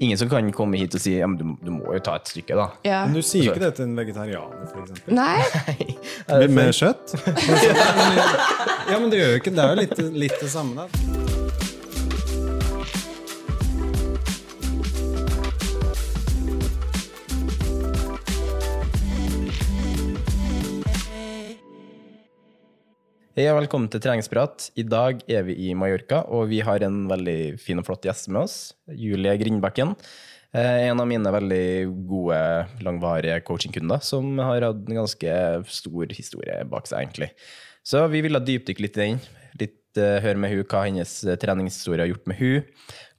Ingen som kan komme hit og si ja, men du, du må jo ta et stykke, da. Ja. Men du sier jo ikke det til en vegetarianer, for eksempel? Nei. Med, med kjøtt? ja, men det gjør jo ikke Det er jo litt, litt det samme, da. Hei og velkommen til treningsprat. I dag er vi i Mallorca, og vi har en veldig fin og flott gjest med oss. Julie Grindbakken. Eh, En av mine veldig gode, langvarige coachingkunder som har hatt en ganske stor historie bak seg, egentlig. Så vi ville dypdykke litt i den. Litt eh, høre med hun hva hennes eh, treningshistorie har gjort med hun,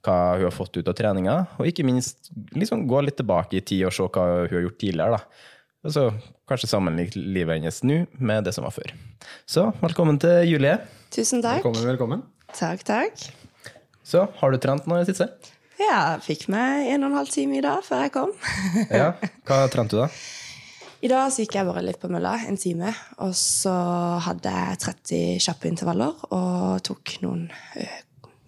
hva hun har fått ut av treninga, og ikke minst liksom gå litt tilbake i tid og se hva hun har gjort tidligere. da. Og så kanskje sammenligne livet hennes nå med det som var før. Så velkommen til Julie. Tusen takk. Velkommen, velkommen. Takk, takk. Så har du trent nå i det siste? Ja, fikk meg en og en halv time i dag før jeg kom. Ja. Hva trente du da? I dag så gikk jeg bare litt på mølla, en time. Og så hadde jeg 30 kjappe intervaller og tok noen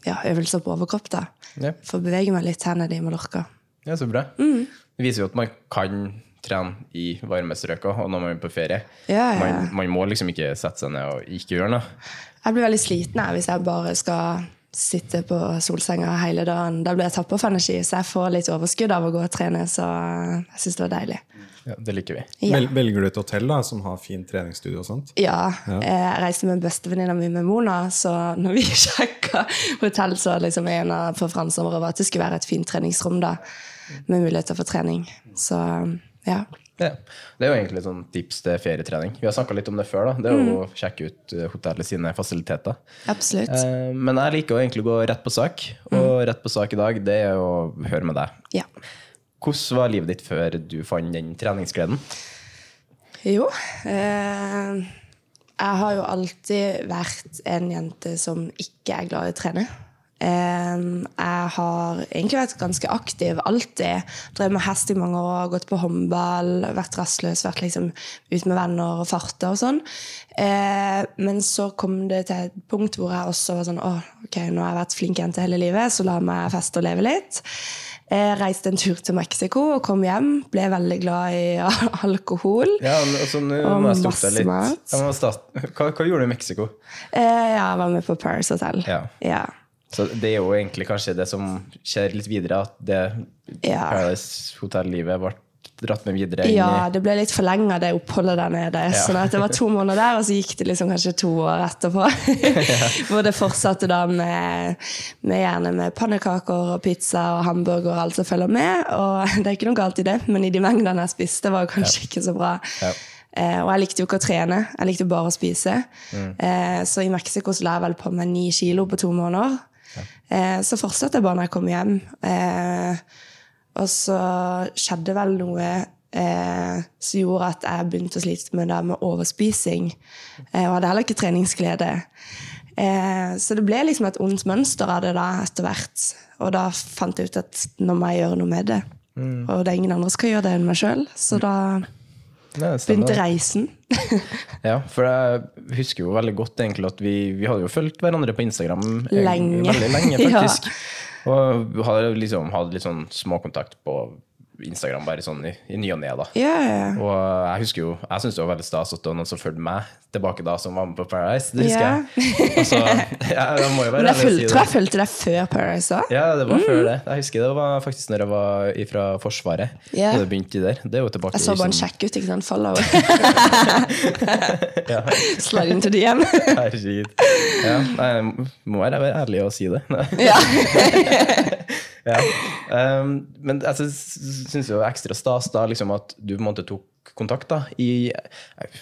ja, øvelser på overkropp. da. Ja, For å bevege meg litt her nede i Mallorca. ja så bra. Mm. Det viser jo at man kan trene i varme strøk og når man er på ferie. Ja, ja, ja. Man, man må liksom ikke sette seg ned og ikke gjøre noe. Jeg blir veldig sliten jeg, hvis jeg bare skal sitte på solsenga hele dagen. Da blir jeg tappa for energi, så jeg får litt overskudd av å gå og trene. Så jeg syns det var deilig. Ja, det liker vi. Ja. Velger du et hotell da, som har fint treningsstudio og sånt? Ja. ja. Jeg reiste med bestevenninna mi med Mona, så når vi sjekka hotell, så liksom en av preferansene våre var at det skulle være et fint treningsrom da, med muligheter for trening. Så ja. Ja. Det er jo egentlig sånn tips til ferietrening. Vi har snakka litt om det før. da. Det er Mm. å sjekke ut eh, hotellet sine fasiliteter. Absolutt. Eh, Men jeg liker å egentlig gå rett på sak, Mm. og rett på sak i dag, det er å høre med deg. Ja. Hvordan var livet ditt før du fant den treningsgleden? Jo. Eh, jeg har jo alltid vært en jente som ikke er glad i å trene. Eh, jeg har egentlig vært ganske aktiv alltid. Drevet med hest i mange år, gått på håndball, vært rastløs, vært liksom ute med venner og farta og sånn. Eh, men så kom det til et punkt hvor jeg også var sånn Å, ok, nå har jeg vært flink jente hele livet, så la meg feste og leve litt. Jeg reiste en tur til Mexico og kom hjem. Ble veldig glad i alkohol. Ja, altså, nå må jeg stoppe deg litt. Hva, hva gjorde du i Mexico? Eh, ja, jeg var med på Paris Hotel. Ja. Ja. Så det er jo egentlig kanskje det som skjer litt videre, at det Ja. Paradise Hotel-livet ble dratt med videre inn ja, det ble litt forlenga, det oppholdet der nede. Sånn at det var to måneder der, og så gikk det liksom kanskje to år etterpå. Hvor det fortsatte da med, med gjerne med pannekaker og pizza og hamburger og alt som følger med. Og det er ikke noe galt i det, men i de mengdene jeg spiste, var kanskje ikke så bra. Ja. Eh, og jeg likte jo ikke å trene, jeg likte bare å spise. Eh, så i Mexico så la jeg vel på meg ni kilo på to måneder. Eh, så fortsatte jeg bare når jeg kom hjem. Eh, og så skjedde vel noe eh, som gjorde at jeg begynte å slite med det med overspising. Eh, og hadde heller ikke treningsglede. Eh, så det ble liksom et ondt mønster av det da etter hvert. Og da fant jeg ut at nå må jeg gjøre noe med det. Og det er ingen andre som skal gjøre det enn meg sjøl. Så da. Begynte reisen. Ja, for jeg husker jo veldig godt egentlig at vi, vi hadde jo fulgt hverandre på Instagram Lenge. veldig lenge, Ja. faktisk. Og vi hadde liksom hatt litt sånn småkontakt på Instagram bare sånn i, i ny og ne, da. Yeah, ja. Og jeg husker jo, jeg syntes det var veldig stas at det var noen som fulgte meg tilbake da, som var med på Paradise. Det husker yeah. jeg. Altså, ja, jeg må jo Men jeg fulgte, si tror jeg fulgte deg før Paradise òg. Ja, det var før det. Jeg husker det var faktisk når jeg var fra Forsvaret. Yeah. Da det begynte der. Det er jo tilbake Jeg så bare en kjekk ut, ikke sant? Follow. Ja. Slide into DM. Herregud. Ja, jeg må være ærlig og si det. ja. Ja. Um, men jeg syns syns det var ekstra stas da liksom at du på en måte tok kontakt da i eh,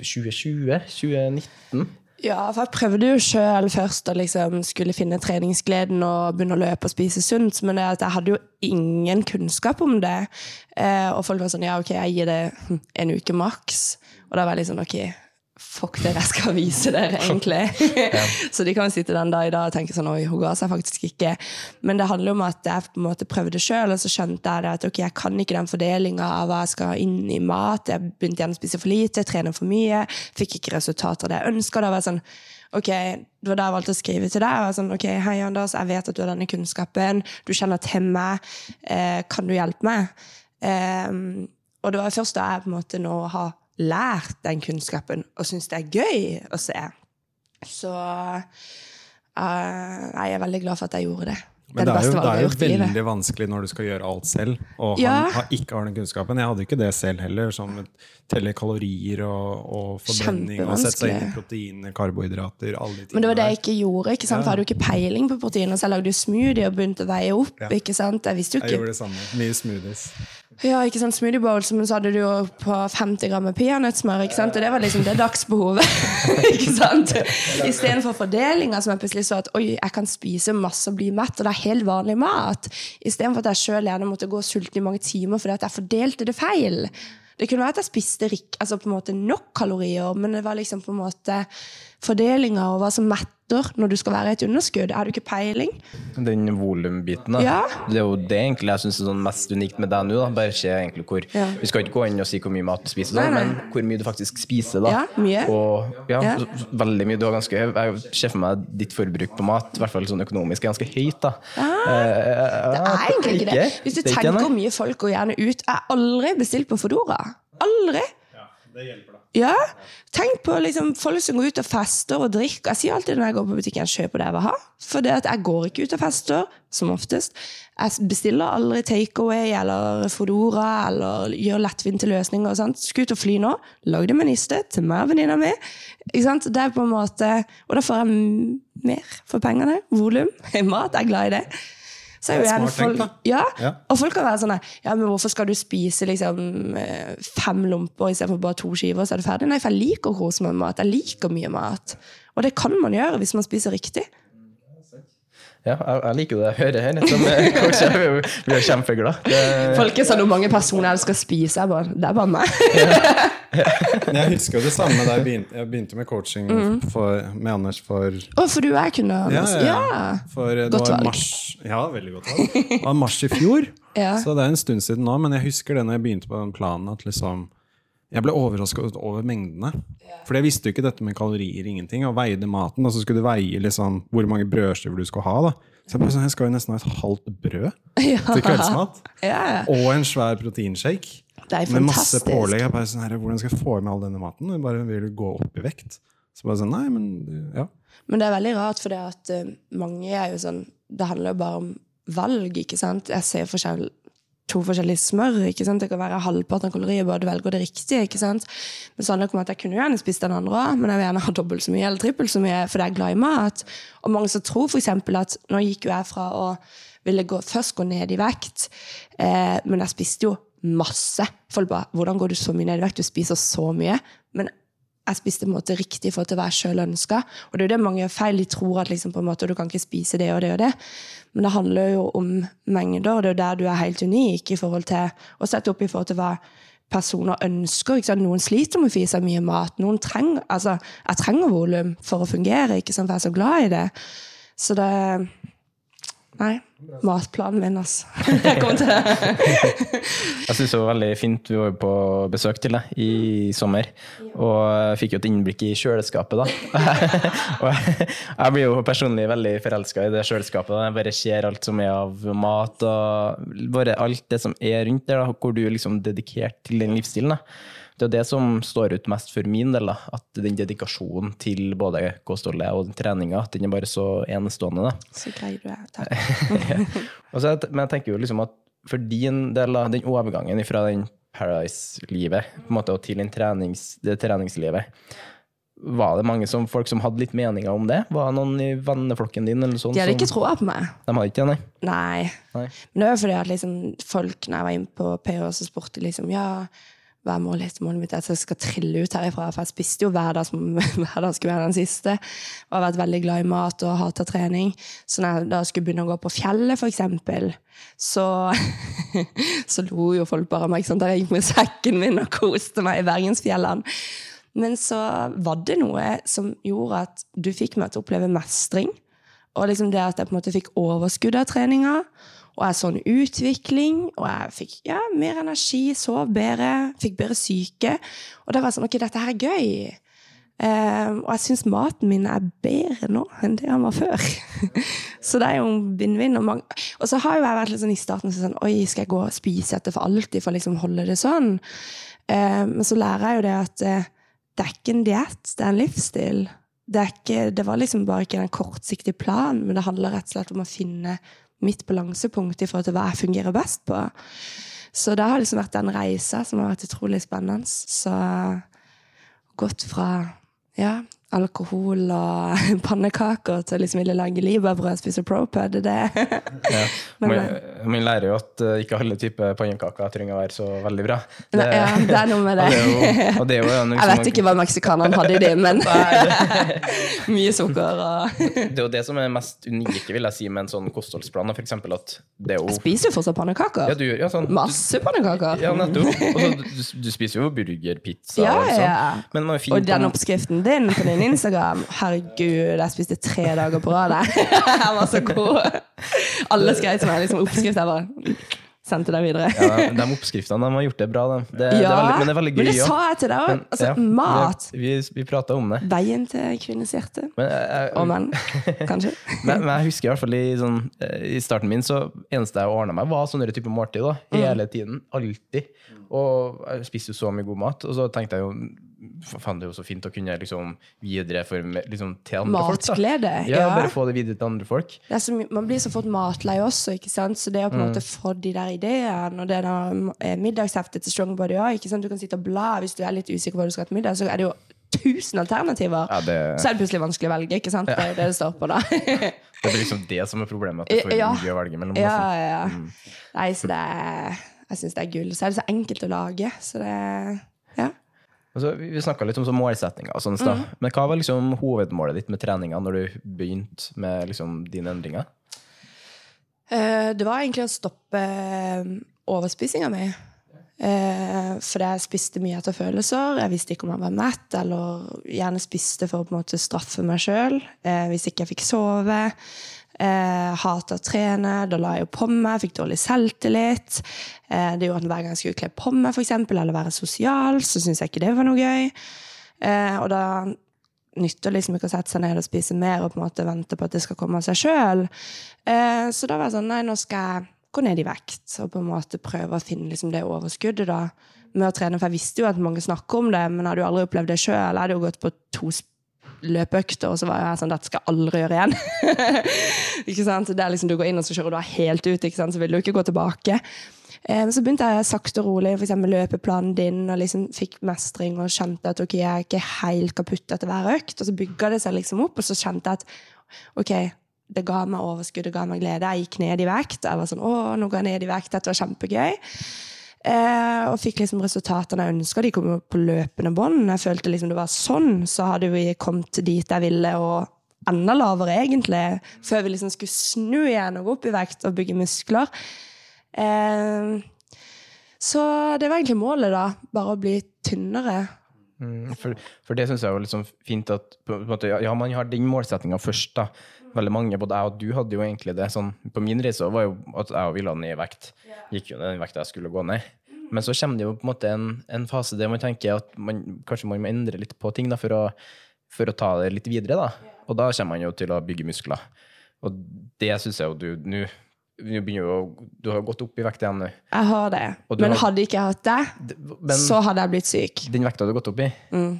2020? 2019? Ja, for jeg prøvde jo sjøl først å liksom skulle finne treningsgleden og begynne å løpe og spise sunt, men jeg hadde jo ingen kunnskap om det. Eh, og folk var sånn ja, ok, jeg gir det en uke maks. Og da var jeg litt sånn ok, fuck det, jeg skal vise dere, egentlig. så de kan sitte den dag i dag og tenke sånn oi, hun ga seg faktisk ikke. Men det handler om at jeg på en måte prøvde sjøl, og så skjønte jeg det at ok, jeg kan ikke den fordelinga av hva jeg skal ha inn i mat. Jeg begynte igjen å spise for lite, trene for mye, fikk ikke resultater av det jeg ønska. Da var sånn Ok, Det var da jeg valgte å skrive til deg. Jeg sånn, ok, Hei, Anders, jeg vet at du har denne kunnskapen. Du kjenner til meg. Eh, kan du hjelpe meg? Eh, og det var først da jeg på en måte nå har lært den kunnskapen og syns det er gøy å se. Så uh, jeg er veldig glad for at jeg gjorde det. Men det er, jo, det er jo veldig vanskelig når du skal gjøre alt selv, og Ja. han har ikke har den kunnskapen. Jeg hadde ikke det selv heller, som å telle kalorier og, og forbrenning og sette seg inn i proteiner, karbohydrater, alle de tingene Men det var det jeg ikke gjorde. ikke sant? For jeg hadde jo ikke peiling på proteiner, så jeg lagde jo smoothie og begynte å veie opp. Ja. ikke sant? Jeg visste jo Jeg gjorde det samme. Mye smoothies. Ja, ikke sant, smoothie bowls, men så hadde du jo på 50 gram med peanøttsmør, ikke sant, og det var liksom det dagsbehovet, ikke sant? Istedenfor fordelinga som jeg plutselig så at oi, jeg kan spise masse og bli mett, og det er helt vanlig mat. Istedenfor at jeg sjøl gjerne måtte gå sulten i mange timer fordi at jeg fordelte det feil. Det kunne være at jeg spiste rik, altså på en måte nok kalorier, men det var liksom på en måte fordelinga og hva som metter når du skal være i et underskudd. Er du ikke peiling. Den volumbiten, da. Ja. Det er jo det egentlig jeg syns er sånn mest unikt med deg nå. da. Bare se egentlig hvor Ja. Vi skal ikke gå inn og si hvor mye mat du spiser, Nei, sånn, nei. men hvor mye du faktisk spiser. da. Ja, mye. Og ja, Ja. veldig mye. Du har ganske, høy. jeg ser for meg ditt forbruk på mat, i hvert fall sånn økonomisk, er ganske høyt. da. Ah. Eh, Det er egentlig ikke det. Hvis du Det er tenker hvor mye folk går gjerne ut Jeg har aldri bestilt på Fodora. Aldri. Ja, Det hjelper, da. Ja, Tenk på liksom, folk som går ut og fester og drikker. Jeg sier alltid når jeg går på butikken, kjøper det jeg vil ha. For det at jeg går ikke ut og fester, som oftest. Jeg bestiller aldri takeaway eller Fodora eller gjør lettvinte løsninger. Sant? Skal ut og fly nå, lagde det med niste til meg og venninna mi. Ikke sant? Det er på en måte, og da får jeg mer for pengene. Volum. Mat, jeg er glad i det. Så er jo er gjerne folk, ja, Ja. og folk kan være sånn ja, men hvorfor skal du spise liksom eh, fem lomper istedenfor bare to skiver, så er det ferdig? Nei, for jeg liker å kose meg med mat. Jeg liker mye mat. Og det kan man gjøre hvis man spiser riktig. Ja, jeg, jeg liker jo det jeg hører her. Liksom. coach, jeg blir kjempeglad. Det, Folk er sånn hvor mange personer jeg skal spise. Jeg bare, det er bare meg. Men jeg husker jo det samme da jeg begynte, jeg begynte med coaching for, med Anders for Å, for du er kunne Ja, ja, ja. ja. For det Godt var valg. mars Ja, veldig godt valg. Det var mars i fjor, Ja. så det er en stund siden nå. Men jeg husker det når jeg begynte på den planen, at liksom jeg ble overrasket over mengdene. For jeg visste jo ikke dette med kalorier, ingenting. Og veide maten, og så skulle du veie liksom hvor mange brødskiver du skulle ha. da. Så jeg bare sånn, jeg skal jo nesten ha et halvt brød til kveldsmat. Ja, ja. Og en svær proteinshake. Det Med masse pålegg. Jeg bare sånn her, Hvordan skal jeg få i meg all denne maten? Jeg bare vil gå opp i vekt. Så bare sånn, nei, men ja. Men det er veldig rart, for det at uh, mange er jo sånn Det handler jo bare om valg, ikke sant? Jeg ser forskjell, to forskjellige smør. ikke sant? Det kan være halvparten av kalorier, bare du velger det riktige. ikke sant? Men det om at jeg kunne gjerne spist den andre òg, men jeg vil gjerne ha dobbelt så mye eller trippelt så mye, for jeg er glad i mat. Og mange som tror eksempel at Nå gikk jo jeg fra å ville gå, først gå ned i vekt, eh, men jeg spiste jo masse. Folk bare 'Hvordan går du så mye ned i vekt? Du spiser så mye.' Men jeg spiste på en måte riktig for hva jeg sjøl ønska. Og det er jo det mange gjør feil. De tror at liksom på en måte, du kan ikke spise det og det og det. Men det handler jo om mengder, og det er jo der du er helt unik i forhold til å sette opp i forhold til hva personer ønsker. Noen sliter med å seg mye mat. Noen trenger, altså, jeg trenger volum for å fungere, ikke sant? for jeg er så glad i det. Så det Nei. Matplanen min, altså. Jeg kommer til det. Jeg syns det var veldig fint. Vi var jo på besøk til deg i sommer, og fikk jo et innblikk i kjøleskapet, da. og jeg blir jo personlig veldig forelska i det kjøleskapet. Da. Jeg bare ser alt som er av mat, og bare alt det som er rundt der, da, hvor du er liksom dedikert til den livsstilen. da det er det som står ut mest for min del. Da. At den dedikasjonen til både kostholdet og treninga den er bare så enestående. Da. Så grei du er. Takk. men jeg tenker jo liksom at for din del, da, den overgangen fra den Paradise-livet til trenings, det treningslivet var det mange som, folk som hadde litt meninger om det? Var det noen i venneflokken din? Eller sånn, de hadde som, ikke troa på meg. De hadde ikke det, nei? Nei. nei. Men det var fordi at liksom, folk, når jeg var inne på PH, så spurte liksom ja, hva er målet? Målet mitt at jeg skal trille ut herifra. For jeg spiste jo hver dag som hver dag skulle være den siste. Og har vært veldig glad i mat og hata trening. Så når jeg da skulle begynne å gå på fjellet, eksempel, så, så lo jo folk bare av meg. Der jeg gikk med sekken min og koste meg i Bergensfjellene. Men så var det noe som gjorde at du fikk meg til å oppleve mestring. Og liksom det at jeg på en måte fikk overskudd av treninga. Og jeg så en utvikling, og jeg fikk ja, mer energi, sov bedre, fikk bedre syke. Og da var jeg sånn Ok, dette her er gøy. Um, og jeg syns maten min er bedre nå enn det han var før. så det er jo en vinn-vinn. Og, og, så har jo jeg vært litt sånn i starten sånn Oi, skal jeg gå og spise dette for alltid for å liksom holde det sånn? Um, men så lærer jeg jo det at uh, det er ikke en diett, det er en livsstil. Det, ikke, det var liksom bare ikke den kortsiktige planen, men det handler rett og slett om å finne mitt balansepunkt i forhold til hva jeg fungerer best på. Så det har liksom vært den reisa som har vært utrolig spennende. Så gått fra ja, alkohol og pannekaker til liksom ville lage libabrød og spise propud. Det ja. Min lærer jo at uh, ikke alle typer pannekaker trenger å være så veldig bra. Det, ja, det er noe med det. Og det, jo, er jo Jeg vet ikke hva meksikanerne hadde i det, men mye sukker og Det er jo det som er mest unike, vil jeg si, med en sånn kostholdsplan. For eksempel at det er jo Jeg spiser jo fortsatt pannekaker. Ja, du, ja, sånn, Masse pannekaker. Ja, nettopp. Du, du, spiser jo burger, pizza ja, og sånn. Ja. Men og den oppskriften din på din Instagram Instagram. Herregud, jeg spiste tre dager på rad. Jeg var så god. Alle skrev til meg liksom, oppskrift. Jeg bare sendte det videre. ja, de oppskriftene de har gjort det bra. de. det, ja, det veldig, men det er veldig gøy. Men det sa jeg til deg òg. Altså, ja, mat. Vi, vi prata om det. Veien til kvinnens hjerte. Men, jeg, Og menn, kanskje. men, men, jeg husker i hvert fall i, sånn, eh, i starten min, så eneste jeg ordna meg, var sånne type måltid. da, mm. Hele tiden. Alltid. Og jeg spiste jo så mye god mat. Og så tenkte jeg jo Faen, det er jo så fint å kunne liksom videreforme liksom, til andre Matglede, folk. Ja, ja, bare få det videre til andre folk. Så, man blir så fort matlei også, ikke sant? så det å på en mm. måte få de der ideene og det der eh, middagsheftet til Strongbody òg Du kan sitte og bla hvis du er litt usikker på hva du skal ha til middag, så er det jo tusen alternativer. Ja, det... Så er det plutselig vanskelig å velge. ikke sant? Det er jo det det står på, da. det er liksom det som er problemet, at du får ja. mye å velge mellom. Ja, ja. Mm. Nei, så det er Jeg syns det er gull. Så er det så enkelt å lage. Så det Ja. Altså, vi snakka litt om målsettinger, og sånt, mm. men hva var liksom hovedmålet ditt med treninga når du begynte med liksom, dine endringer? Uh, det var egentlig å stoppe uh, overspisinga mi. Uh, for jeg spiste mye etter følelser. Jeg visste ikke om jeg var mett, eller gjerne spiste for å på en måte straffe meg sjøl hvis ikke jeg fikk sove. Eh, hata å trene. Da la jeg jo på meg, fikk dårlig selvtillit. Eh, det gjorde at hver gang jeg skulle kle på meg, for eksempel, eller være sosial, så syntes jeg ikke det var noe gøy. Eh, og da nytter liksom ikke å sette seg ned og spise mer og på en måte vente på at det skal komme av seg sjøl. Eh, så da var jeg sånn Nei, nå skal jeg gå ned i vekt og på en måte prøve å finne liksom det overskuddet da med å trene. For jeg visste jo at mange snakker om det, men hadde jo aldri opplevd det sjøl. Jeg hadde jo gått på to løpeøkter, og så var jeg sånn Dette skal jeg aldri gjøre igjen. ikke sant? Det er liksom Du går inn og så kjører du helt ut, ikke sant? så vil du ikke gå tilbake. Eh, så begynte jeg sakte og rolig, f.eks. løpeplanen din, og liksom fikk mestring og kjente at ok, jeg er ikke helt kaputt etter hver økt. Og så bygga det seg liksom opp, og så kjente jeg at ok, det ga meg overskudd, det ga meg glede. Jeg gikk ned i vekt. Jeg var sånn å, nå går jeg ned i vekt, dette var kjempegøy. Eh, og fikk liksom resultatene jeg ønska. De kom jo på løpende bånd. Jeg følte liksom det var sånn, så hadde vi kommet dit jeg ville, og enda lavere, egentlig. Før vi liksom skulle snu igjen og gå opp i vekt og bygge muskler. Eh, Så det var egentlig målet, da. Bare å bli tynnere. Mm, For, for det syns jeg var sånn fint at på en måte, ja, man har den målsettinga først. da. Veldig mange, både jeg og du, hadde jo egentlig det. sånn, På min reise var jo at jeg ville ned i vekt. Gikk jo ned den vekta jeg skulle gå ned. Men så kommer det jo på en måte en, en fase der man tenker at man, kanskje man må endre litt på ting da, for, å, for å ta det litt videre. da. Og da kommer man jo til å bygge muskler. Og det syns jeg jo du nå du, Du har gått opp i vekt igjen nå. Jeg har det. Men har- hadde ikke jeg hatt det, Men så hadde jeg blitt syk. den vekta du har gått opp i,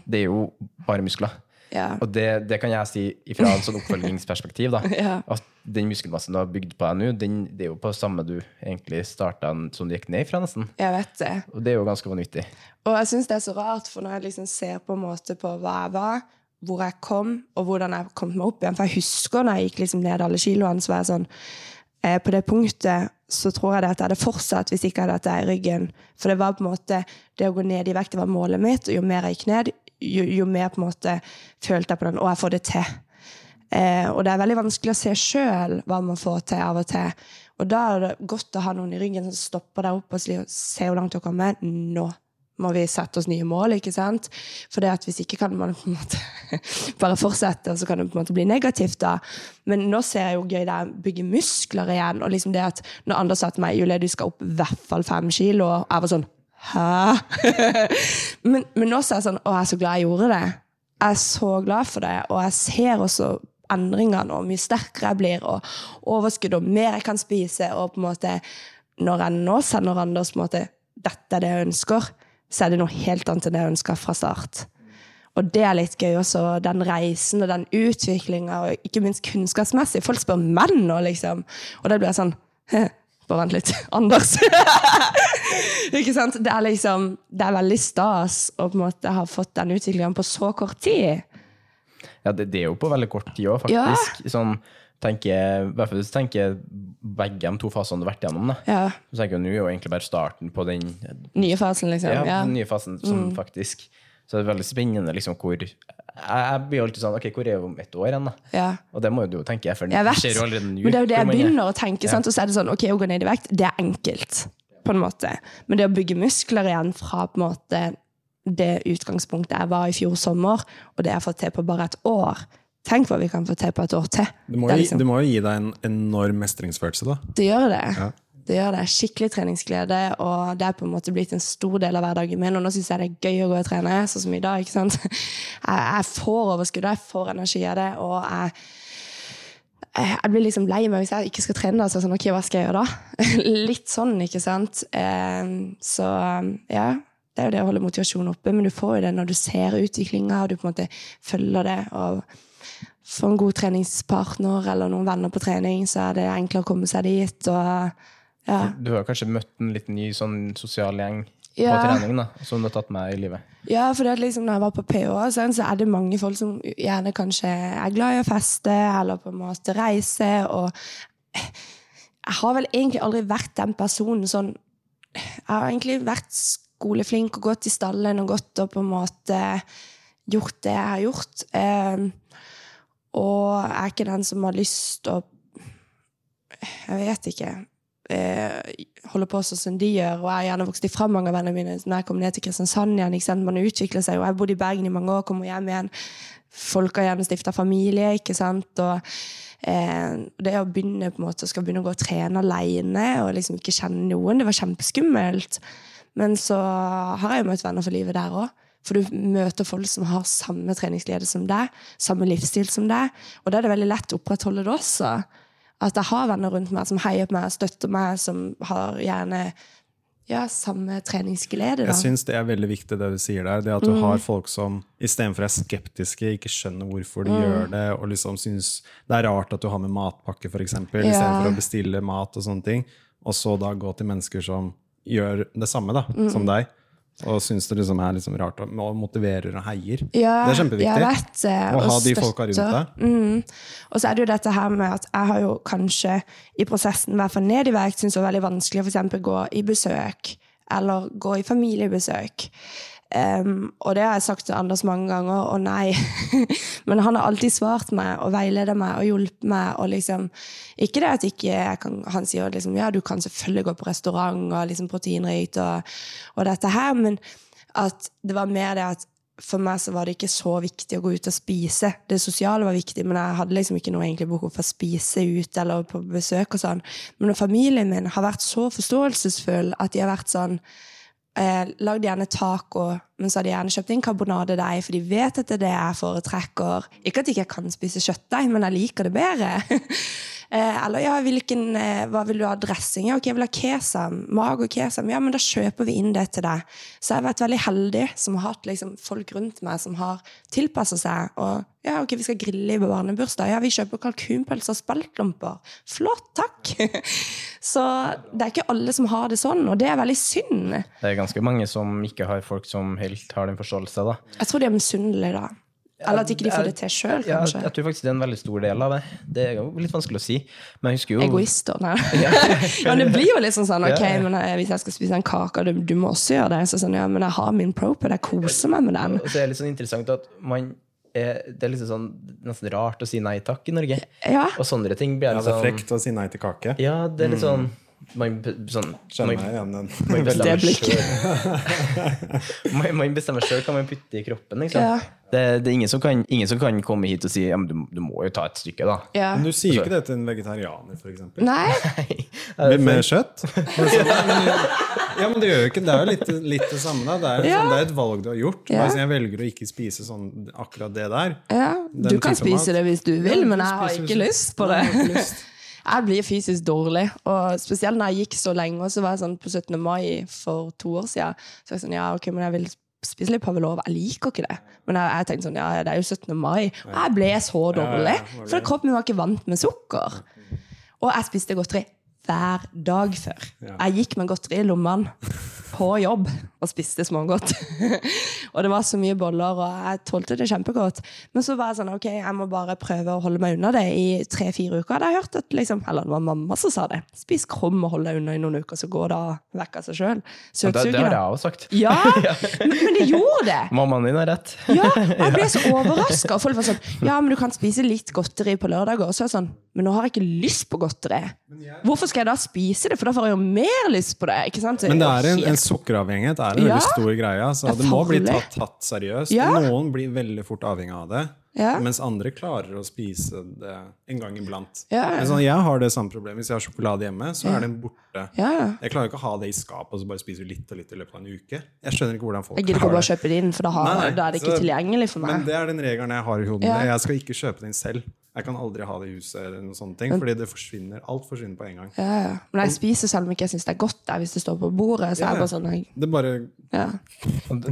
det er jo bare muskler. Ja. Og det, det kan jeg si fra en sånn oppfølgingsperspektiv. da, Ja. At den muskelmassen du har bygd på deg nå, den, det er jo på samme du egentlig starta som du gikk ned fra, nesten. Jeg vet det. Og det er jo ganske vanvittig. Og jeg syns det er så rart, for når jeg liksom ser på en måte på hva jeg var, hvor jeg kom, og hvordan jeg kom meg opp igjen For jeg husker når jeg gikk liksom ned alle kiloene, så var jeg sånn eh, På det punktet så tror jeg det at jeg hadde fortsatt hvis ikke jeg hadde hatt det i ryggen. For det var på en måte Det å gå ned i vekt det var målet mitt, og jo mer jeg gikk ned, jo, jo mer på en måte følte jeg på den. Og jeg får det til. Eh, og det er veldig vanskelig å se sjøl hva man får til av og til. Og da er det godt å ha noen i ryggen som stopper deg opp og sier se hvor langt du har kommet. Nå må vi sette oss nye mål, ikke sant? For det at hvis ikke kan man på en måte bare fortsette, og så kan det på en måte bli negativt, da. Men nå ser jeg jo gøy det er å bygge muskler igjen, og liksom det at når andre sa til meg Julie, du skal opp i hvert fall fem kilo, og jeg var sånn Hæ? men, men nå ser jeg sånn Å, jeg er så glad jeg gjorde det. Jeg er så glad for det, og jeg ser også endringene, og mye sterkere jeg blir, og overskudd, og mer jeg kan spise, og på en måte Når jeg nå sender Anders på en måte dette er det jeg ønsker, så er det noe helt annet enn det jeg ønska fra start. Og det er litt gøy også, den reisen og den utviklinga, og ikke minst kunnskapsmessig. Folk spør menn nå, liksom. Og da blir sånn Bare vent litt. Anders. ikke sant? Det er liksom Det er veldig stas å på en måte ha fått den utviklingen på så kort tid. Ja, det, det er jo på veldig kort tid òg, Ja. faktisk. Sånn, tenker, hvert fall hvis du tenker begge de to fasene du har vært gjennom. Da. Ja. Så tenker jeg nå er jo egentlig bare starten på den Nye fasen, liksom. ja, Ja. den nye fasen som faktisk Så det er veldig spennende liksom hvor Jeg, jeg blir jo alltid sånn Ok, hvor er vi om ett år igjen, da? ja. Og det må jo du tenke, for det skjer jo allerede nå. Men det er jo det jeg begynner å tenke. Sant? Og så er det sånn, ok, å gå ned i vekt, det er enkelt. På en måte. Men det å bygge muskler igjen fra på en måte det utgangspunktet jeg var i fjor sommer, og det jeg har fått til på bare et år Tenk hva vi kan få til på et år til. Det må, Det liksom- det må jo gi deg en enorm mestringsfølelse, da. Det gjør det. Ja. Det gjør det. Skikkelig treningsglede, og det er på en måte blitt en stor del av hverdagen min. Og nå syns jeg det er gøy å gå og trene, sånn som i dag. ikke sant? Jeg, får overskudd, jeg får energi av det, og jeg jeg blir liksom lei meg hvis jeg ikke skal trene. Altså, sånn, ok, hva skal jeg gjøre da? Litt sånn, ikke sant? Eh, så ja, det er jo det å holde motivasjonen oppe, men du får jo det når du ser utviklinga, og du på en måte følger det. og får en god treningspartner eller noen venner på trening, så er det enklere å komme seg dit. Og, ja. Du har kanskje møtt en liten ny sånn sosial gjeng Ja. på trening da, som du har tatt med i livet. ja, for det at liksom, når jeg var på PH, sånn, så er det mange folk som gjerne kanskje er glad i å feste eller på en måte reise. Og jeg har vel egentlig aldri vært den personen sånn Jeg har egentlig vært skoleflink og gått i stallen og gått og på en måte gjort det jeg har gjort. Eh, og jeg er ikke den som har lyst å Jeg vet ikke. Eh, holde på sånn som de gjør. Og jeg har gjerne vokst ifra mange av vennene mine når jeg kom ned til Kristiansand igjen. Man utvikler seg og Jeg har bodd i Bergen i mange år, kommer hjem igjen. Folk har gjerne stifta familie, ikke sant. Og eh, det å begynne på en måte, skal begynne å gå og trene alene og liksom ikke kjenne noen, det var kjempeskummelt. Men så har jeg jo møtt venner for livet der òg. For du møter folk som har samme treningsglede som deg, samme livsstil som deg. Og da er det veldig lett å opprettholde det også. At jeg har venner rundt meg som heier på meg, støtter meg, som har gjerne ja, samme treningsglede. Da. Jeg syns det er veldig viktig det du sier der. Det at du har folk som istedenfor er skeptiske, ikke skjønner hvorfor de gjør det, og liksom syns det er rart at du har med matpakke, f.eks., Ja. istedenfor å bestille mat og sånne ting. Og så da gå til mennesker som gjør det samme da, som deg. Og syns det liksom er liksom rart og og motiverer og heier. Ja, det er kjempeviktig. vet det, Å ha de folka rundt deg. Mm. Og så er det jo dette her med at jeg har jo kanskje i prosessen, i hvert fall ned i vekt, syntes det var veldig vanskelig å for eksempel gå i besøk, eller gå i familiebesøk. Um, og det har jeg sagt til Anders mange ganger, og nei. Men han har alltid svart meg og veiledet meg og hjulpet meg. og liksom, Ikke det at ikke jeg kan, han sier liksom, ja, du kan selvfølgelig gå på restaurant og liksom proteinrikt og, og dette her, men at det var mer det at for meg så var det ikke så viktig å gå ut og spise. Det sosiale var viktig, men jeg hadde liksom ikke noe egentlig behov for å spise ut eller på besøk og sånn. Men familien min har vært så forståelsesfull at de har vært sånn eh, lagde gjerne taco, men så hadde de gjerne kjøpt inn karbonadedeig, for de vet at det er det jeg foretrekker. Ikke at jeg ikke kan spise kjøttdeig, men jeg liker det bedre. eh, eller ja, hvilken, eh, hva vil du ha dressing? Ja, ok, jeg vil ha kesam. Mag og kesam. Ja, men da kjøper vi inn det til deg. Så jeg har vært veldig heldig som har hatt liksom, folk rundt meg som har tilpassa seg. og ja, ok, vi skal grille i barnebursdag. Ja, vi kjøper kalkunpølser og speltlomper. Flott, takk! Så det er ikke alle som har det sånn, og det er veldig synd. Det er ganske mange som ikke har folk som helt har den forståelse, da. Jeg tror de er misunnelige, da. Eller at ikke de får det til sjøl, Ja, kanskje. jeg tror faktisk det er en veldig stor del av det. Det er jo litt vanskelig å si. Men jeg husker jo Egoister. Nei. ja, men det blir jo liksom sånn, ok, Ja, ja. men eh, hvis jeg skal spise en kake, og du, du må også gjøre det, så sånn, ja, men jeg har min propod, jeg koser meg med den. Og så er det litt sånn interessant at man er, det er liksom sånn nesten rart å si nei takk i Norge. Ja. Og sånne ting blir Ja, det er sånn frekt å si nei til kake. Ja, det er litt sånn man, sånn, Kjenner meg igjen den. man bestemmer man, man bestemmer selv hva man putter i kroppen. Liksom. Ja. Det, det er ingen som, kan, ingen som kan komme hit og si ja, men du, du må jo ta et stykke, da. Ja. Men du sier jo ikke det til en vegetarianer, f.eks. Nei, Med, med kjøtt? Ja, men det gjør jo ikke Det er jo litt, litt det samme. da Det er, Ja. sånn, det er et valg du har gjort. Ja. Sånn, jeg velger å ikke spise sånn, akkurat det der. ja. Du kan spise mat. det hvis du vil, Ja, men jeg har ikke lyst på det. Jeg blir fysisk dårlig, og spesielt når jeg gikk så lenge. Og så var jeg sånn på 17. mai for to år siden. Så jeg sånn, ja, ok, men jeg vil spise litt pavlov. Jeg liker ikke det. Men jeg, jeg tenkte sånn, ja, det er jo 17. mai. Og jeg ble så dårlig. For kroppen min var ikke vant med sukker. Og jeg spiste godteri hver dag før. Jeg gikk med godteri i lommene på jobb og spiste smågodt. og det var så mye boller, og jeg tålte det kjempegodt. Men så var jeg sånn, ok, jeg må bare prøve å holde meg unna det i tre-fire uker. Hadde jeg hørt at liksom, Eller det var mamma som sa det. Spis krum og hold deg unna i noen uker, så går det vekk av seg sjøl. Det, det har jeg også sagt. Ja, men, men det gjorde det. Mammaen din har rett. Ja, jeg ble så overraska. Folk var sånn Ja, men du kan spise litt godteri på lørdager. Og så er jeg sånn Men nå har jeg ikke lyst på godteri. Hvorfor skal jeg da spise det? For da får jeg jo mer lyst på det. ikke sant? Men det er en, en sukkeravhengighet er en Ja. veldig stor greie. Så Det er det må bli tatt, tatt seriøst. Ja. Noen blir veldig fort avhengig av det. Ja. Mens andre klarer å spise det en gang iblant. Ja, ja. Sånn, jeg har det samme problemet. Hvis jeg har sjokolade hjemme, så er den borte. Jeg klarer ikke å ha det i skapet og så bare spiser litt og litt i løpet av en uke. Jeg skjønner ikke hvordan folk har det. Jeg gidder ikke å bare kjøpe det inn, for da, har, Nei, nei, da er det ikke så- tilgjengelig for meg. Men det er den regelen jeg har i hodet. Jeg skal ikke kjøpe den selv. Jeg kan aldri ha det i huset, eller noen sånne ting, fordi det forsvinner. Alt forsvinner på en gang. Ja, ja. Men jeg spiser selv om ikke jeg syns det er godt der, hvis det står på bordet. Så Ja, er det bare sånn jeg, Det bare ja.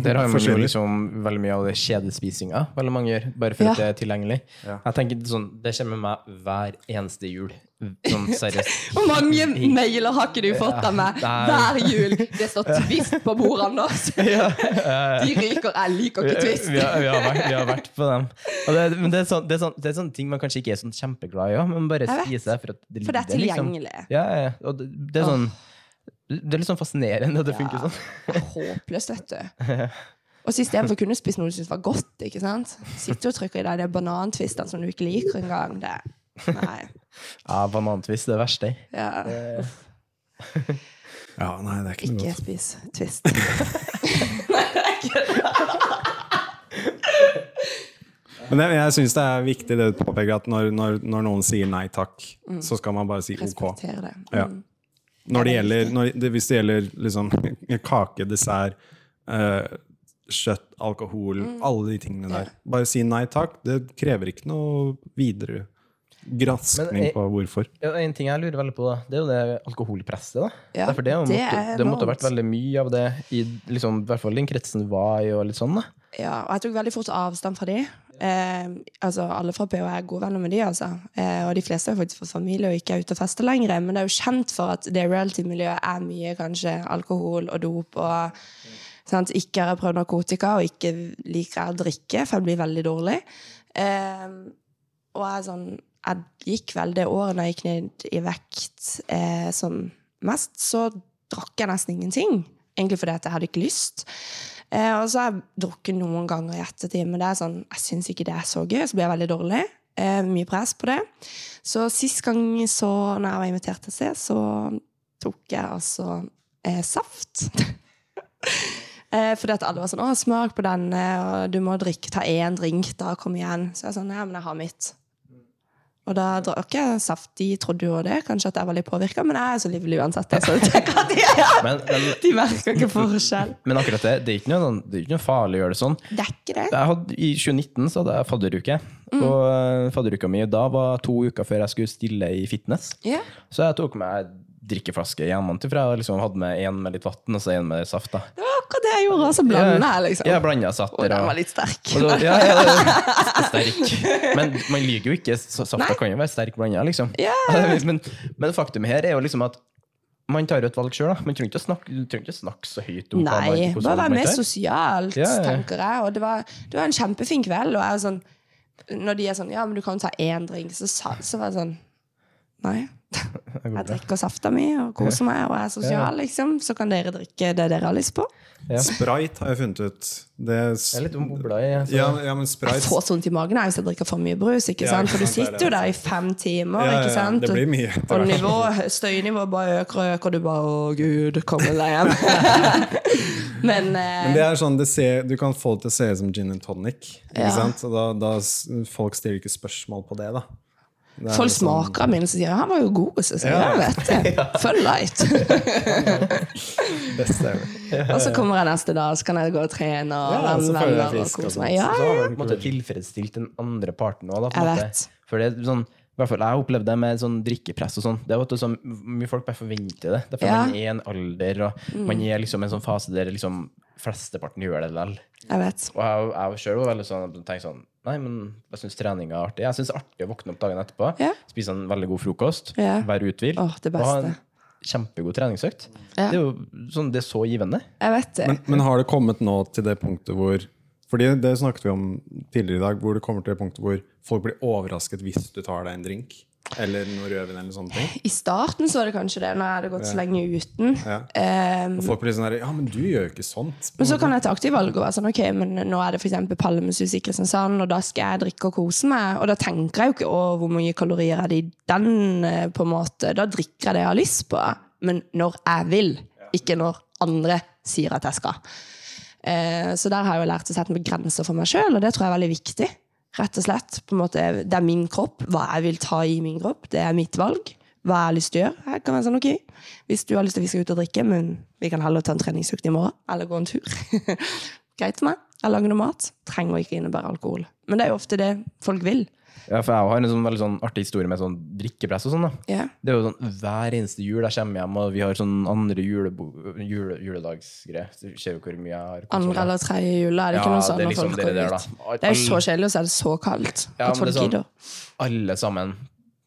Der har man jo liksom veldig mye av det kjedespisinga. Veldig mange gjør, bare for Ja. at det er tilgjengelig. Ja. Jeg tenker sånn, Det kommer med meg hver eneste jul. Sånn seriøst. Hvor mange mailer har ikke du fått av meg hver jul? Det står Twist på bordet, Anders. De ryker. Jeg liker ikke Twist. Vi, har, vi, har vært, vi har vært på dem. Det, men det er, sånn, det, er sånn, det er sånne ting man kanskje ikke er sånn kjempeglad i, men bare Jeg spiser det for at det For det er tilgjengelig. liksom. tilgjengelig. Ja, ja. Og det, er sånn Det er litt sånn fascinerende at det funker sånn. Det er Håpløst, vet du. Og så istedenfor å kunne spise noe du syns var godt, ikke sant? sitter og trykker i deg de banantvistene som du ikke liker engang. Det Nei. Ja, banantvist, det verste. Ja. Ja, nei, det er ikke noe Ikke spis Twist. Men jeg, jeg syns det er viktig det du påpeker, at når, når, når noen sier nei takk, så skal man bare si ok. Respektere det. Ja. Mm. Når det gjelder, når det, hvis det gjelder liksom, kake, dessert, eh, kjøtt, alkohol, alle de tingene der. Bare si nei takk. Det krever ikke noe videre jeg- på hvorfor. Ja, en ting jeg lurer veldig på, da, det er jo det alkoholpresset. da. Ja, det, det måtte, er det måtte ha vært veldig mye av det i liksom, hvert fall den kretsen var i. og litt sånn da. Ja, og jeg tok veldig fort avstand fra de. Eh, altså, alle fra PH er gode venner med de, altså. Eh, og de fleste har faktisk fått familie og ikke er ute og fester lenger. Men det er jo kjent for at det reality-miljøet er mye kanskje alkohol og dop og sant? Ikke har jeg prøvd narkotika, og ikke liker jeg å drikke, for jeg blir veldig dårlig. Eh, og jeg, er sånn, jeg gikk vel det året når jeg gikk ned i vekt eh, som mest, så drakk jeg nesten ingenting. Egentlig fordi at jeg hadde ikke lyst. Eh, og så har jeg drukket noen ganger i ettertid, men det er sånn, jeg syns ikke det er så gøy. Så blir jeg veldig dårlig. Eh, mye press på det. Så sist gang så, når jeg var invitert til å se, så tok jeg altså eh, saft. eh, fordi at alle var sånn 'Å, smak på denne, og du må drikke, ta én drink, da, kom igjen'. Så jeg sånn 'Ja, men jeg har mitt'. Og da drakk jeg saft. De trodde jo det, kanskje at jeg var litt påvirka, men jeg er så livlig uansett. Så jeg tenker at de, Men, men, de merker ikke forskjell. men akkurat det, det er ikke noe, sånn- det er ikke noe farlig å gjøre det sånn. Det er ikke det. Hadde, I 2019 så hadde jeg fadderuke. Og eh, fadderuka mi da var to uker før jeg skulle stille i fitness. Yeah. Så jeg tok med drikkeflaske hjemmefra. Jeg liksom hadde med én med litt vann og så én med saft. da. Det var akkurat det jeg gjorde, Altså så blanda jeg, liksom. Jeg blanda satter. Og den var litt sterk. og så, ja, ja, ja, sterk. Men man liker jo ikke Safta kan jo være sterk blanda, liksom. Ja. Men, men faktum her er jo liksom at man tar jo et valg sjøl. Man trenger ikke å snakke, trenger ikke snakke så høyt om hva man, Nei, bare være mer sosialt, Ja, ja. tenker jeg. Og det var, det var en kjempefin kveld, og jeg er sånn Når de er sånn Ja, men du kan ta én drink, så, så var jeg sånn Nei. Jeg drikker safta mi og koser meg og er sosial, liksom. Så kan dere drikke det dere har lyst på. Ja. Sprite har jeg funnet ut. Det er, Jeg er litt bobla i så. ja, ja, men Jeg får sånt i magen hvis jeg drikker for mye brus. ikke sant? For du er sitter jo der i fem timer, ikke sant? Og nivå, støynivået bare øker og øker, og du bare 'Å, gud, kommer deg hjem'. Men, eh, Men det er sånn, det ser, Du kan få det til å se ut som gin and tonic. Ikke Ja. sant? Og da, da, folk stiller ikke spørsmål på det, da. Det er Folk liksom- smaker av min og sier 'han var jo god', så sier jeg Ja. ja, vet det. Følg light. og så kommer jeg neste dag, så kan jeg gå og trene og Ja, venner og frisk og kose meg. Ja, Så har ja. man på en måte tilfredsstilt den andre parten òg, da. På Jeg vet. For det er sånn, i hvert fall Jeg opplevde det med sånn drikkepress og sånn. Det er jo at er sånn, mye folk bare forventer det. Derfor Ja. man er i en alder, og man er liksom i en sånn fase der liksom flesteparten gjør det likevel. Jeg vet. Og jeg, jeg sjøl var veldig sånn tenkte sånn Nei, men jeg syns trening er artig. Jeg syns det er artig å våkne opp dagen etterpå, Ja. spise en veldig god frokost, Ja. være uthvilt oh, og ha en kjempegod treningsøkt. Ja. Det er jo sånn, det er så givende. Jeg vet det. Men, men har det kommet nå til det punktet hvor Fordi det snakket vi om tidligere i dag, hvor det kommer til det punktet hvor folk blir overrasket hvis du tar deg en drink. Eller noe rødvin eller sånne ting. I starten så var det kanskje det, når jeg hadde gått så lenge uten. Ja. Um, Og folk blir sånn her Ja, men du gjør jo ikke sånt. men så kan jeg ta aktivt valg og være sånn, ok, men nå er det eksempel Palmesus i Kristiansand, og da skal jeg drikke og kose meg, og da tenker jeg jo ikke å, hvor mange kalorier er det i den, eh, på en måte. Da drikker jeg det jeg har lyst på, men når jeg vil, ikke når andre sier at jeg skal. Uh, så der har jeg jo lært å sette meg grenser for meg sjøl, og det tror jeg er veldig viktig. Rett og slett. På en måte, det er min kropp. Hva jeg vil ta i min kropp, det er mitt valg. Hva jeg har lyst til å gjøre. Jeg kan være sånn, ok, Hvis du har lyst til at vi skal ut og drikke, men vi kan heller ta en treningsøkt i morgen, eller gå en tur. Greit for meg. Jeg lager noe mat. Trenger ikke innebære alkohol. Men det er jo ofte det folk vil. Ja, for jeg har en sånn veldig sånn artig historie med sånn drikkepress og sånn. da. Yeah. Det er jo sånn Hver eneste jul jeg kommer hjem, og vi har sånn andre jule, juledagsgreier. Så ser jo hvor mye jeg har Andre eller tredje jula. Er det ikke Ja, noe sånt? det er liksom folk det der, Det er jo så kjedelig, og så er det så kaldt. Ja, at folk sånn- gidder. Alle sammen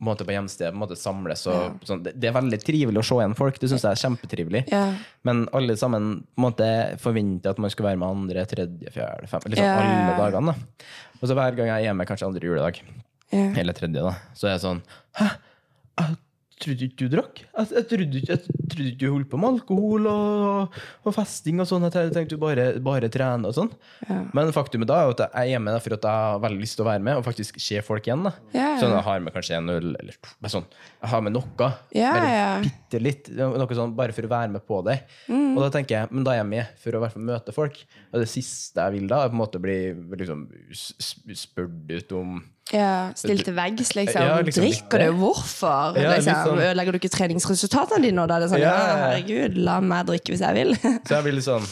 måte på hjemstedet på måte samles. Og, sånn. det, det er veldig trivelig å se igjen folk. Det syns jeg er kjempetrivelig. Ja. Men alle sammen på måte forventer at man skal være med andre, tredje, fjerde, femte Liksom Ja, ja, ja. alle dagene. da. Og så hver gang jeg er hjemme, kanskje andre juledag, Ja. eller tredje, da, så er jeg sånn Hæ? Trodde ikke du drakk? Jeg, jeg, trodde, ikke- du holdt på med alkohol og, og festing og sånn. Jeg tenkte du bare, bare trene og sånn. Men faktumet da er at jeg er hjemme for at jeg har veldig lyst til å være med og faktisk se folk igjen. da. Ja, ja. Sånn jeg har med kanskje en øl eller. Bare sånn, jeg har med noe. Ja, bare ja. bitte litt. Noe sånn, bare for å være med på det. Mm. Og da tenker jeg, men da er jeg med for å hvert fall møte folk. Og det siste jeg vil da, er på en måte bli liksom, spurt ut om Ja, Still til veggs, liksom. Ja, liksom Drikker du? Hvorfor? Ja, liksom. sånn- Ødelegger du ikke treningsresultatene dine? nå? da er det sånn, Ja, herregud, la meg drikke hvis jeg vil. Så jeg blir litt sånn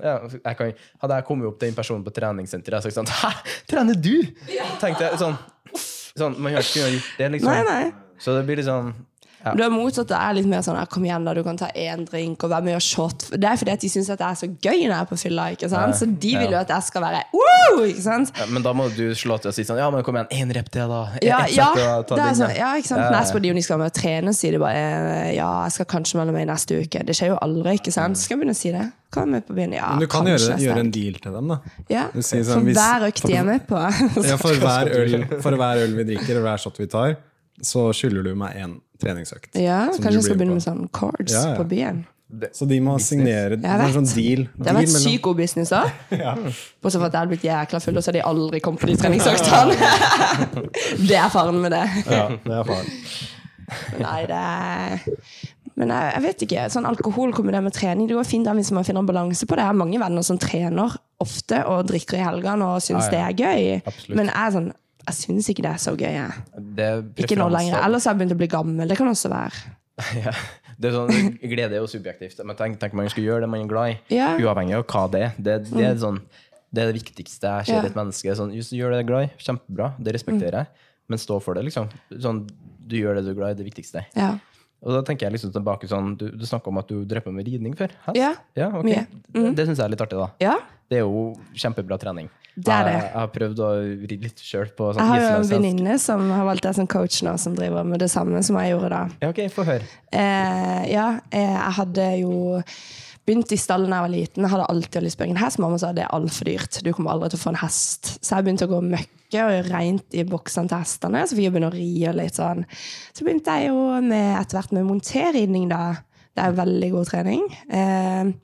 ja, jeg kan, Hadde jeg kommet opp til en person på treningssenteret Jeg sagt sånn Hæ, trener du?! Tenkte jeg sånn Sånn, Man har ikke gjort det, liksom. Nei, nei. Så det blir litt sånn Ja. Du er motsatt. Det er litt mer sånn kom igjen, da, du kan ta én drink og være med og shot. Det er fordi at de syns det er så gøy når jeg er på fylla. ikke sant? Så de vil jo at jeg skal være wow! ikke sant? ja, Men da må du slå til og si sånn Ja, men kom igjen, én rep til, da. Ja, ja, det er sånn, ja, ikke sant? Ja, på jeg spør de om de skal være med og trene, sier de bare ja, jeg skal kanskje melde meg neste uke. Det skjer jo aldri, ikke sant? Skal jeg begynne å si det? Kan med på? Ja, Men du kan gjøre, gjøre en deal til dem, da. Ja, For sånn, hvis- hver økt de er med på. Ja, for, hver øl, for hver øl vi drikker, og hver shot vi tar, så skylder du meg én treningsøkt. Ja, kanskje jeg skal begynne på. med sånn cards Ja, ja. på byen. Så de må signere Det er sånn deal. Det har vært sykt god business òg. Bortsett fra at jeg hadde blitt jækla full, og så hadde de aldri kommet på de treningsøktene. det er faren med det. Ja, det er faren. Nei, det er Men jeg, jeg vet ikke. sånn Alkohol kombinert med trening, det går fint hvis man finner en balanse på det. Jeg har mange venner som trener ofte og drikker i helgene og syns Ja, ja. det er gøy. Absolutt. Men jeg er sånn jeg syns ikke det er så gøy. Jeg. Det Ikke nå lenger. Ellers har jeg begynt å bli gammel. Det kan også være. Ja. Det er sånn, glede er jo subjektivt, men tenk, tenk man skal gjøre det man er glad i, Ja. Mm. uavhengig av hva det er. Det, det, er sånn, det er det viktigste jeg ser Ja. i et menneske. Sånn, du gjør det du er glad i, kjempebra, det respekterer jeg, men stå for det, liksom. Sånn, du gjør det du er glad i, det viktigste. Ja. Og da tenker jeg liksom tilbake sånn, Du, du snakka om at du drev med ridning før? hest? Ja, ok. mye. Det, det syns jeg er litt artig, da. ja. Det er jo kjempebra trening. Det er det. Jeg, jeg har prøvd å ri litt sjøl på sånn Jeg har jo en venninne som har valgt deg som coach nå, som driver med det samme som jeg gjorde da. Ja, ok, få høre. Eh, ja, eh, jeg hadde jo begynt i stallen da jeg var liten. Jeg hadde alltid lyst på en hest. Mamma sa det er altfor dyrt. Du kommer aldri til å få en hest. Så jeg begynte å gå møkke og reint i boksene til hestene. Så fikk jeg begynne å ri og litt sånn. Så begynte jeg jo med, etter hvert med monterridning, da. Det er veldig god trening. Eh,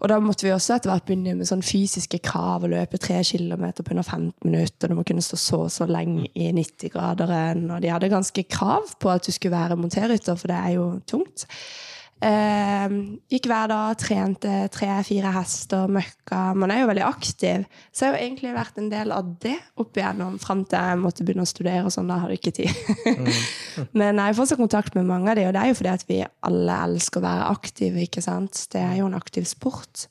og da måtte vi også etter hvert begynne med sånn fysiske krav og løpe tre kilometer på under 15 minutter. Du må kunne stå så så lenge i 90-graderen. Og de hadde ganske krav på at du skulle være monterrytter, for det er jo tungt. Eh, gikk hver dag, trente tre-fire hester, møkka. Man er jo veldig aktiv. Så jeg har jo egentlig vært en del av det opp igjennom fram til jeg måtte begynne å studere. og sånn, Da hadde jeg ikke tid. Men jeg har fortsatt kontakt med mange av de, og det er jo fordi at vi alle elsker å være aktive. ikke sant? Det er jo en aktiv sport.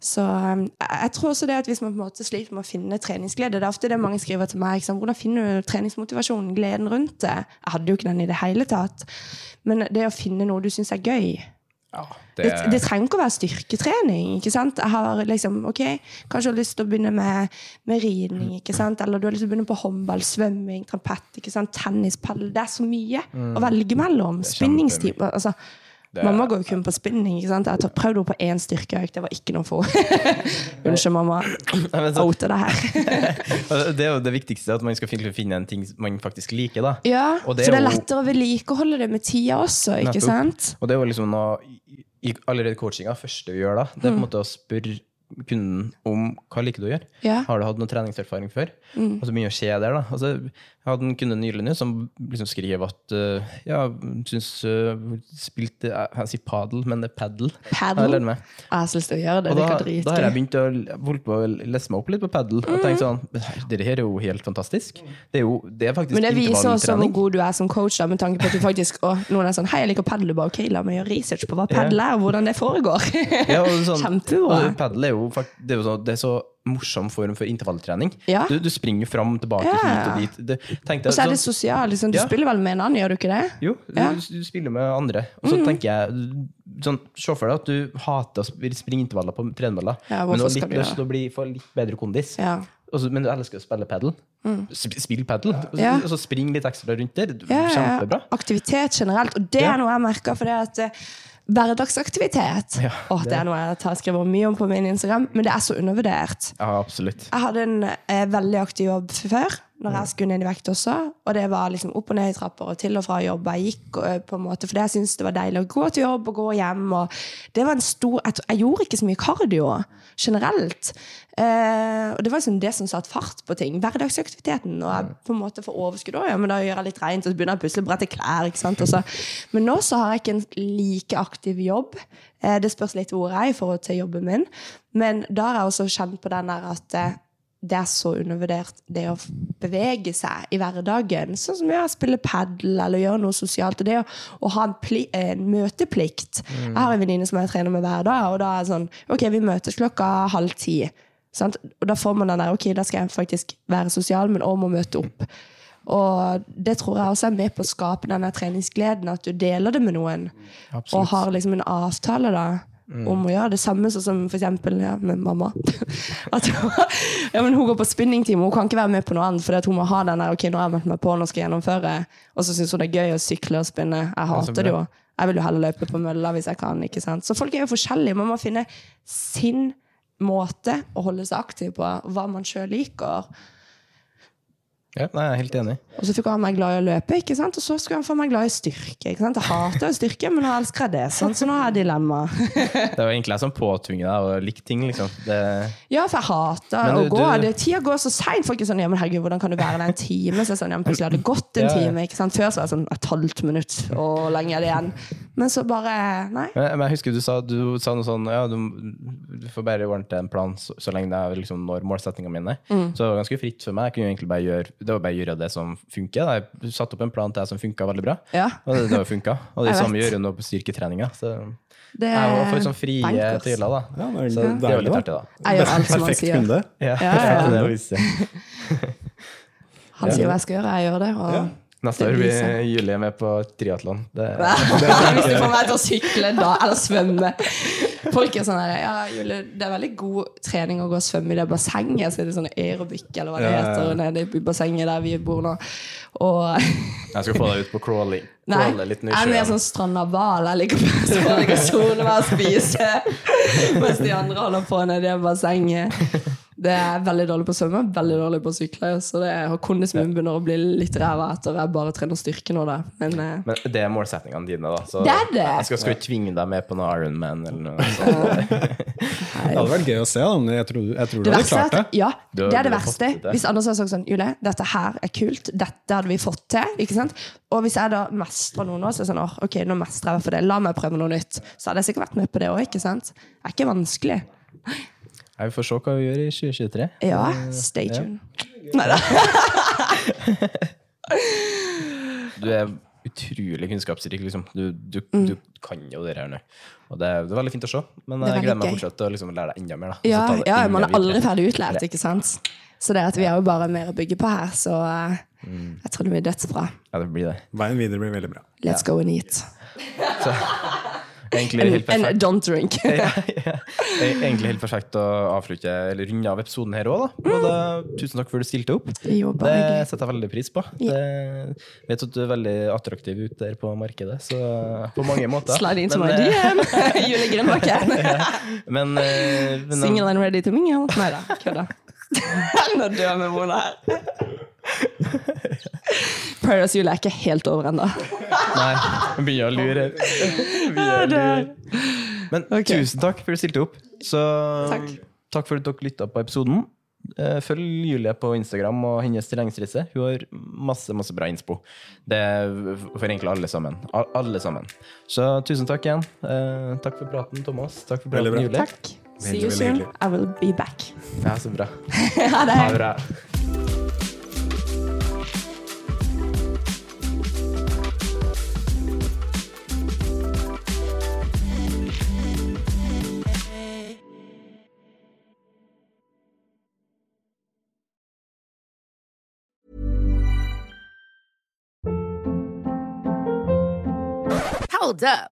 Så um, jeg tror også det at hvis man på en måte sliter med å finne treningsglede Det er ofte det mange skriver til meg. Hvordan finner du treningsmotivasjonen, gleden rundt det? Jeg hadde jo ikke den i det hele tatt. Men det å finne noe du syns er gøy Ja, det, det trenger ikke å være styrketrening. ikke sant? Jeg har liksom, ok, Kanskje du har lyst til å begynne med, med ridning, ikke sant? eller du har lyst til å begynne på håndball, svømming, trampett, ikke sant? tennis, padel. Det er så mye å velge mellom. Spinningstime. Altså, Mamma går jo kun på spinning. ikke sant? Jeg har prøvd henne på én styrkeøkt. Det var ikke noe for. Unnskyld, mamma. Outer det her. Det er jo det viktigste, at man skal finne en ting man faktisk liker. da. Ja, for det er er lettere å vedlikeholde det med tida også, ikke sant? Og det er jo liksom noe allerede coachinga, første vi gjør da, det er på en måte å spørre kunden om hva liker du å gjøre. Mm. Ja. Mm. Har du hatt noe treningserfaring før? Og så begynner å skje der. da. Altså, jeg hadde en kunde nylig nå som liksom skrev at uh, ja, syns uh, spilte Jeg sier padel, men det er padel. Padel? Jeg lærer lyst til å gjøre det. Og det da, kan da har jeg begynt å holdt på å lese meg opp litt på paddle. Og tenkt sånn Det her er jo helt fantastisk. Det er jo det er faktisk Men det viser også hvor god du er som coach, da, med tanke på at du faktisk og noen er sånn Hei, jeg liker padel. Du bare OK, la meg gjøre research på hva padel er, og hvordan det foregår. Ja, og sånn, Kjempebra. og padel er jo det er jo så, det er så morsom form for intervalltrening. Ja. Du, du springer fram tilbake Ja. hit og dit. Og så er det sosialt. Liksom. Du Ja. spiller vel med en annen, gjør du ikke det? Jo, du, Ja. Mm. du spiller med andre. Og så tenker jeg sånn, Se for deg at du hater å springe intervaller på tredemølla, men du har litt lyst til å bli, få litt bedre kondis. Ja. Og men du elsker å spille pedal. Mm. Spill pedal, og og så spring litt ekstra rundt der. Kjempebra. Aktivitet generelt. Og det er noe jeg merker. For det at eh, hverdagsaktivitet Ja, Åh, det er noe jeg tar, skriver mye om på min Instagram, men det er så undervurdert. Ja, absolutt. Jeg hadde en eh, veldig aktiv jobb før, når jeg skulle ned i vekt også. Og det var liksom opp og ned i trapper og til og fra jobb. Jeg gikk eh, på en måte, for jeg syntes det var deilig å gå til jobb og gå hjem. Og det var en stor, jeg, jeg gjorde ikke så mye kardio generelt. Eh, og det var liksom det som satte fart på ting. Hverdagsaktiviteten. Og jeg på en måte får overskudd òg, ja, men da gjør jeg litt rent, og så begynner jeg å pusle brette klær. ikke sant? Og så, men nå så har jeg ikke en like aktiv jobb. Eh, det spørs litt hvor jeg er i forhold til jobben min. Men da har jeg også kjent på den der at eh, det er så undervurdert, det å bevege seg i hverdagen. Sånn som å spille padel eller gjøre noe sosialt. Og det å, å ha en, pli, en møteplikt. Jeg har en venninne som jeg trener med hver dag, og da er det sånn Ok, vi møtes klokka halv ti. Sant? Og da får man den der Ok, da skal jeg faktisk være sosial, men òg må møte opp. Og det tror jeg også er med på å skape denne treningsgleden, at du deler det med noen. Og har liksom en avtale da om å gjøre det samme sånn som for eksempel ja, med mamma. At hun, ja, men hun går på spinningtime, hun kan ikke være med på noe annet, for hun må ha den der ok, nå har jeg meldt meg på, nå skal jeg gjennomføre. Og så syns hun det er gøy å sykle og spinne. Jeg hater det jo. Jeg vil jo heller løpe på mølla hvis jeg kan. ikke sant? Så folk er jo forskjellige. Man må finne sin måte å holde seg aktiv på, hva man sjøl liker. Ja, nei, jeg er helt enig. Og så fikk han meg glad i å løpe, ikke sant? og så skulle han få meg glad i styrke. ikke sant? Jeg hater jo styrke, men nå elsker jeg det. Sant? Så nå har jeg dilemma. Det var egentlig jeg som påtvinger deg å like ting, liksom. Det, Ja, for jeg hater du, å gå. du- Det, tida går så seint. Folk er sånn ja, men herregud, hvordan kan du være der en time? Så jeg er sånn, ja, men plutselig hadde det gått en Ja, ja. time. ikke sant? Før så var det sånn et halvt minutt, og lenge er det igjen? Men så bare Nei. men, men jeg husker du sa, du sa noe sånn Ja, du, du får bare ordne til en plan så, så lenge jeg liksom når målsettingene mine. Mm. Så det var ganske fritt for meg. Jeg kunne egentlig bare gjøre, det var bare å gjøre det som funker. da. Jeg satte opp en plan til det som funka veldig bra. Ja. Og det, det har funka. Og det Jeg samme gjør nå på styrketreninga. Så Det jeg får sånn frie bankers. tøyler, da. Ja, det er så det er jo litt artig, da. Jeg gjør alt som han sier. kunde. Ja, Ja, ja, er. Han sier hva jeg skal gjøre, jeg gjør det. Og Ja. Neste år blir. Julie med på triatlon. Hvis du får meg til å sykle da, eller svømme. Folk er sånn her Ja, Julie, det er veldig god trening å gå og svømme i det bassenget. Så er det sånn aerobic, eller hva det Ja, ja, ja. heter, nede i bassenget der vi bor nå. Og jeg skal få deg ut på crawling. Nei, jeg er mer sånn stranda hval. Jeg liker liker å sone meg og spise. Mens de andre holder på nede i bassenget. Det er veldig dårlig på å svømme, veldig dårlig på å sykle. Så det er, kondisen min begynner å bli litt ræva etter jeg bare trener styrke nå. Da. Men eh, Men det er målsettingene dine, da. Så Det er det. Jeg skal, skal ikke tvinge deg med på noe Ironman eller noe sånt. Det hadde vært gøy å se, da, men jeg tror, jeg tror du hadde klart det. at, ja, det er det verste. det. Hvis Anders hadde sagt sånn Julie, dette her er kult, dette hadde vi fått til. ikke sant? Og hvis jeg da mestrer noe nå, så er det sånn «Åh, ok, nå mestrer jeg for det, la meg prøve noe nytt. Så hadde jeg sikkert vært med på det òg, ikke sant? Det er ikke vanskelig. Jeg får se hva vi gjør i 2023. Ja, stay tuned. Neida. Du er utrolig kunnskapsrik, liksom. Du, du, du kan jo det her nå. Og det er, det er veldig fint å se. Men Mm. Jeg gleder meg fortsatt til å liksom lære deg enda mer. Da. Ja, ja, enda man er aldri videre. ferdig utlært, ikke sant? Så det at vi har jo bare mer å bygge på her, så eh, Mm. jeg tror det blir dødsbra. Ja, det blir det. Veien videre blir veldig bra. Let's go and eat. Egentlig helt perfekt. and don't drink. ja, ja. Egentlig helt perfekt å avslutte eller runde av episoden her òg, da. Da. Tusen takk for at du stilte opp. Jo, Det setter jeg veldig pris på. Det, vet at du er veldig attraktiv ute der på markedet, så på mange måter. Slide into Men, my eh, DM. Julie Grønbakken Men, eh, Single and ready to mingle. Nei da, kødda. Nå dør vi Mona her. Paradise Julie er ikke helt over ennå. Nei, vi å lure. Men okay. tusen takk for at du stilte opp. Så Takk. takk for at dere lytta på episoden. Eh, Følg Julie på Instagram og hennes treningsreise. Hun har masse masse bra innspo. Det forenkler alle sammen. Alle sammen. Så tusen takk igjen. Eh, Takk for praten, Thomas. Takk for praten. Julie. Takk. See you soon. hyggelig. I will be back. Ja, er så bra. Ha det. Ha det bra. Hold up.